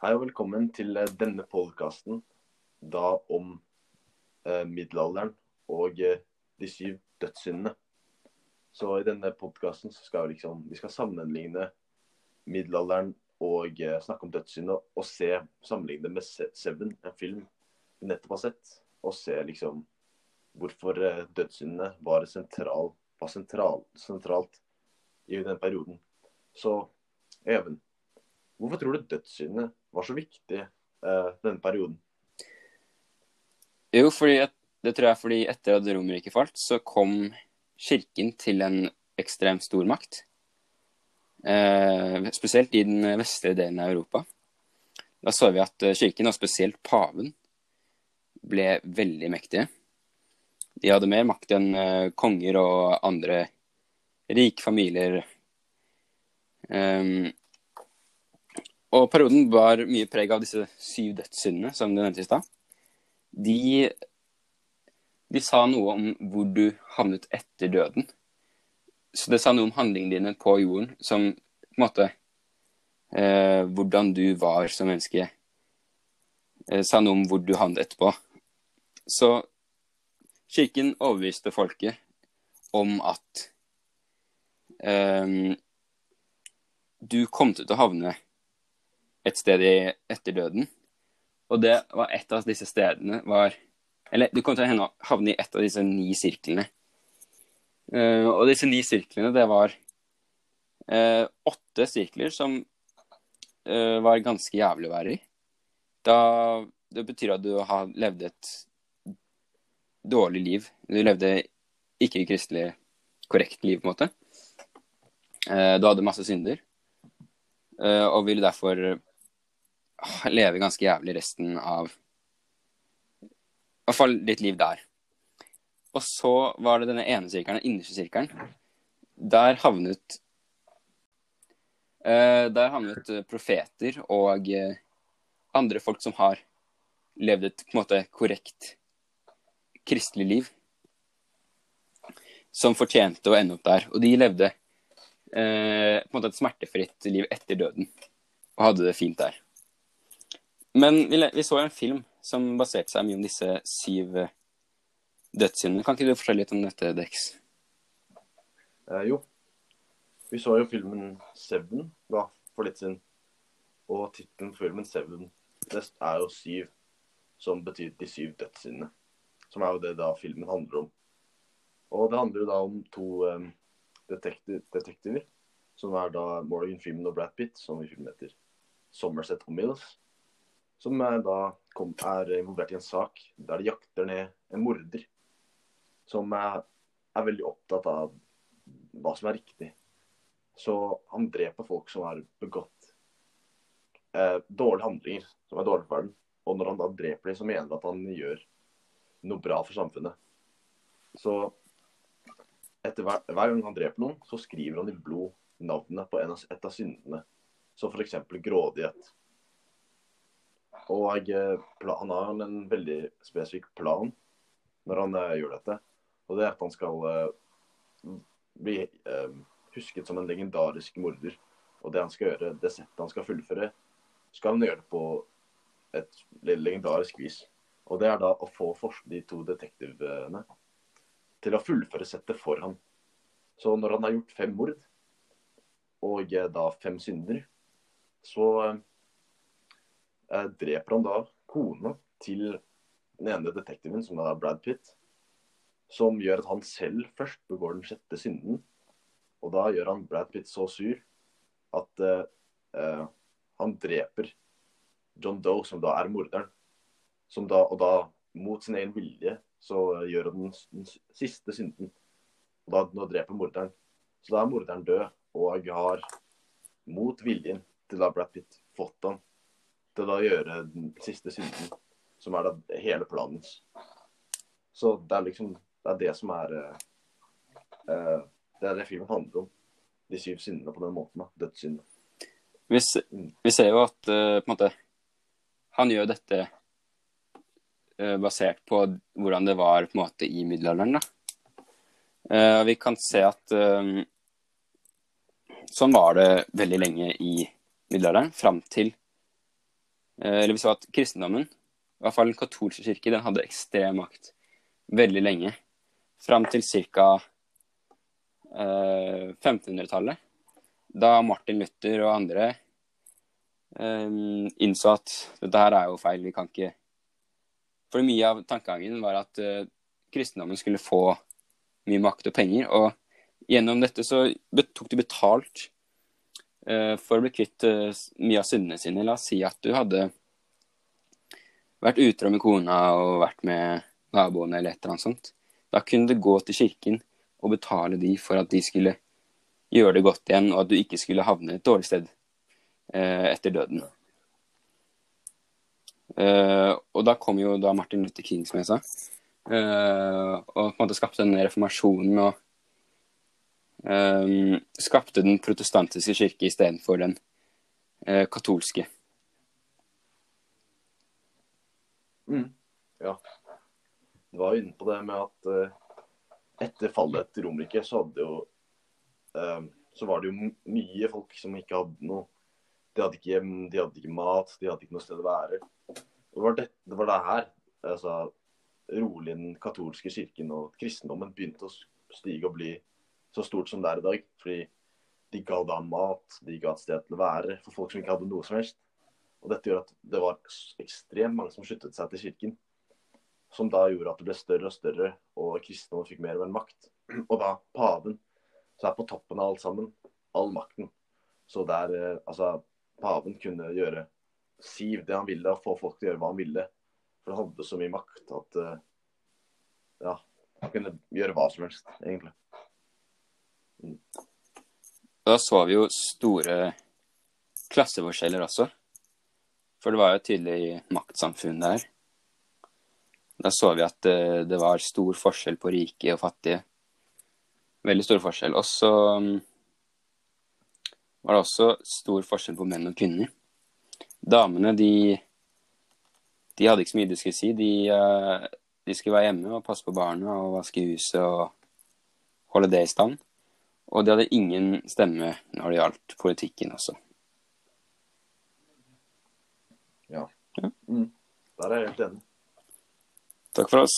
Hei og velkommen til eh, denne podkasten, da om eh, middelalderen og eh, de syv dødssyndene. Så i denne podkasten skal vi liksom Vi skal sammenligne middelalderen og eh, snakke om dødssyndene og se sammenligne med Se- Seven, en film vi nettopp har sett, og se liksom hvorfor eh, dødssyndene var, sentral, var sentral, sentralt i den perioden. Så Even, hvorfor tror du dødssynet var så viktig eh, denne perioden? Jo, fordi det tror jeg er fordi etter at Romerriket falt, så kom kirken til en ekstremt stor makt. Eh, spesielt i den vestlige delen av Europa. Da så vi at eh, kirken, og spesielt paven, ble veldig mektige. De hadde mer makt enn eh, konger og andre rike familier. Um, og perioden var mye preg av disse syv dødssyndene, som du nevnte i stad. De, de sa noe om hvor du havnet etter døden. Så det sa noe om handlingene dine på jorden, som på en måte eh, Hvordan du var som menneske. Eh, sa noe om hvor du havnet etterpå. Så kirken overbeviste folket om at eh, du kom til å havne et sted i etter døden. Og det var et av disse stedene var Eller du kom til å havne i et av disse ni sirklene. Uh, og disse ni sirklene, det var uh, åtte sirkler som uh, var ganske jævlig å være i. Da, det betyr at du har levd et dårlig liv. Du levde ikke kristelig korrekt liv, på en måte. Du hadde masse synder. Og ville derfor leve ganske jævlig resten av I hvert fall ditt liv der. Og så var det denne ene sirkelen, den innerste sirkelen. Der havnet uh, Der havnet eh, profeter og uh, andre folk som har levd et på en måte korrekt kristelig liv. Som fortjente å ende opp der. Og de levde eh, på en måte et smertefritt liv etter døden. Og hadde det fint der. Men vi, vi så en film som baserte seg mye om disse syv eh, dødssyndene. Kan ikke du fortelle litt om dette, Dex? Eh, jo, vi så jo filmen Seven da, for litt siden. Og tittelen på filmen Seven det er jo syv, som betyr de syv dødssyndene. Som er jo det da filmen handler om. Og det handler jo da om to um, detektiv, detektiver. Som er da Morgan Freeman og Brad Pitt, som i filmen heter Somerset og Mills. Som er da kom, er involvert i en sak der de jakter ned en morder. Som er, er veldig opptatt av hva som er riktig. Så han dreper folk som har begått eh, dårlige handlinger, som er dårlige for verden. Og når han da dreper dem, så mener han at han gjør noe bra for samfunnet. Så etter hver, hver gang han dreper noen, så skriver han i blod navnet på av, et av syndene. Så f.eks. grådighet. Og eh, han har en veldig spesifikk plan når han eh, gjør dette. Og det er at han skal eh, bli husket som en legendarisk morder. Og det han skal gjøre, det settet han skal fullføre, skal han gjøre på et legendarisk vis. Og det er da å få de to detektivene til å fullføre settet for ham. Så når han har gjort fem mord, og da fem synder, så eh, dreper han da kona til den ene detektiven, som er Brad Pitt, som gjør at han selv først begår den sjette synden. Og da gjør han Brad Pitt så sur at eh, eh, han dreper John Doe, som da er morderen. Som da, og da, mot sin egen vilje, så gjør han den, den siste synden. Og da nå dreper morderen. Så da er morderen død, og har mot viljen til da Brad Pitt fått han til da gjøre den siste synden, som er da hele planen. Så det er liksom det er det som er eh, Det er det filmen handler om. De syv syndene på den måten. da, Dødssyndene. Vi, se- vi ser jo at uh, på en måte, han gjør dette uh, basert på hvordan det var på en måte i middelalderen. Da. Uh, vi kan se at um, sånn var det veldig lenge i middelalderen, fram til Eller vi så at kristendommen, i hvert fall den katolske kirke, den hadde ekstrem makt veldig lenge. Fram til ca. Eh, 1500-tallet. Da Martin Luther og andre eh, innså at dette her er jo feil, vi kan ikke For mye av tankegangen var at eh, kristendommen skulle få mye makt og penger. Og gjennom dette så tok de betalt for å bli kvitt uh, mye av syndene sine. La oss si at du hadde vært utro med kona og vært med naboene eller et eller annet sånt. Da kunne du gå til kirken og betale de for at de skulle gjøre det godt igjen, og at du ikke skulle havne et dårlig sted uh, etter døden. og da kom jo da Martin Luther King, som jeg sa. Og på en måte skapte den reformasjonen og skapte den protestantiske kirke istedenfor den uh, katolske. Mm. Ja. Du var inne på det med at uh, etter fallet til Romerike så hadde jo Så var det jo mye folk som ikke hadde noe De hadde ikke hjem, de hadde ikke mat, de hadde ikke noe sted å være. Det var det, det, var det her altså, rolig den katolske kirken og kristendommen begynte å stige og bli så stort som det er i dag. Fordi de ga da mat, de ga et sted til å være for folk som ikke hadde noe som helst. Og dette gjør at det var ekstremt mange som sluttet seg til kirken. Som da gjorde at det ble større og større, og kristendommen fikk mer og mer makt. Og da paven, så er på toppen av alt sammen, all makten. Så der, eh, altså, paven kunne gjøre siv det han ville, og få folk til å gjøre hva han ville. For han hadde så mye makt at uh, ja, han kunne gjøre hva som helst, egentlig. Mm. Da så vi jo store klasseforskjeller også. For det var jo et tydelig maktsamfunn der. Da så vi at uh, det var stor forskjell på rike og fattige. Veldig stor forskjell. Og så um, var det også stor forskjell på menn og kvinner. Damene, de de hadde ikke så mye de skulle si. De, uh, de skulle være hjemme og passe på barna og vaske huset og holde det i stand. Og de hadde ingen stemme når det gjaldt politikken også. Ja. ja. Mm. Der er jeg helt enig. Takk for oss.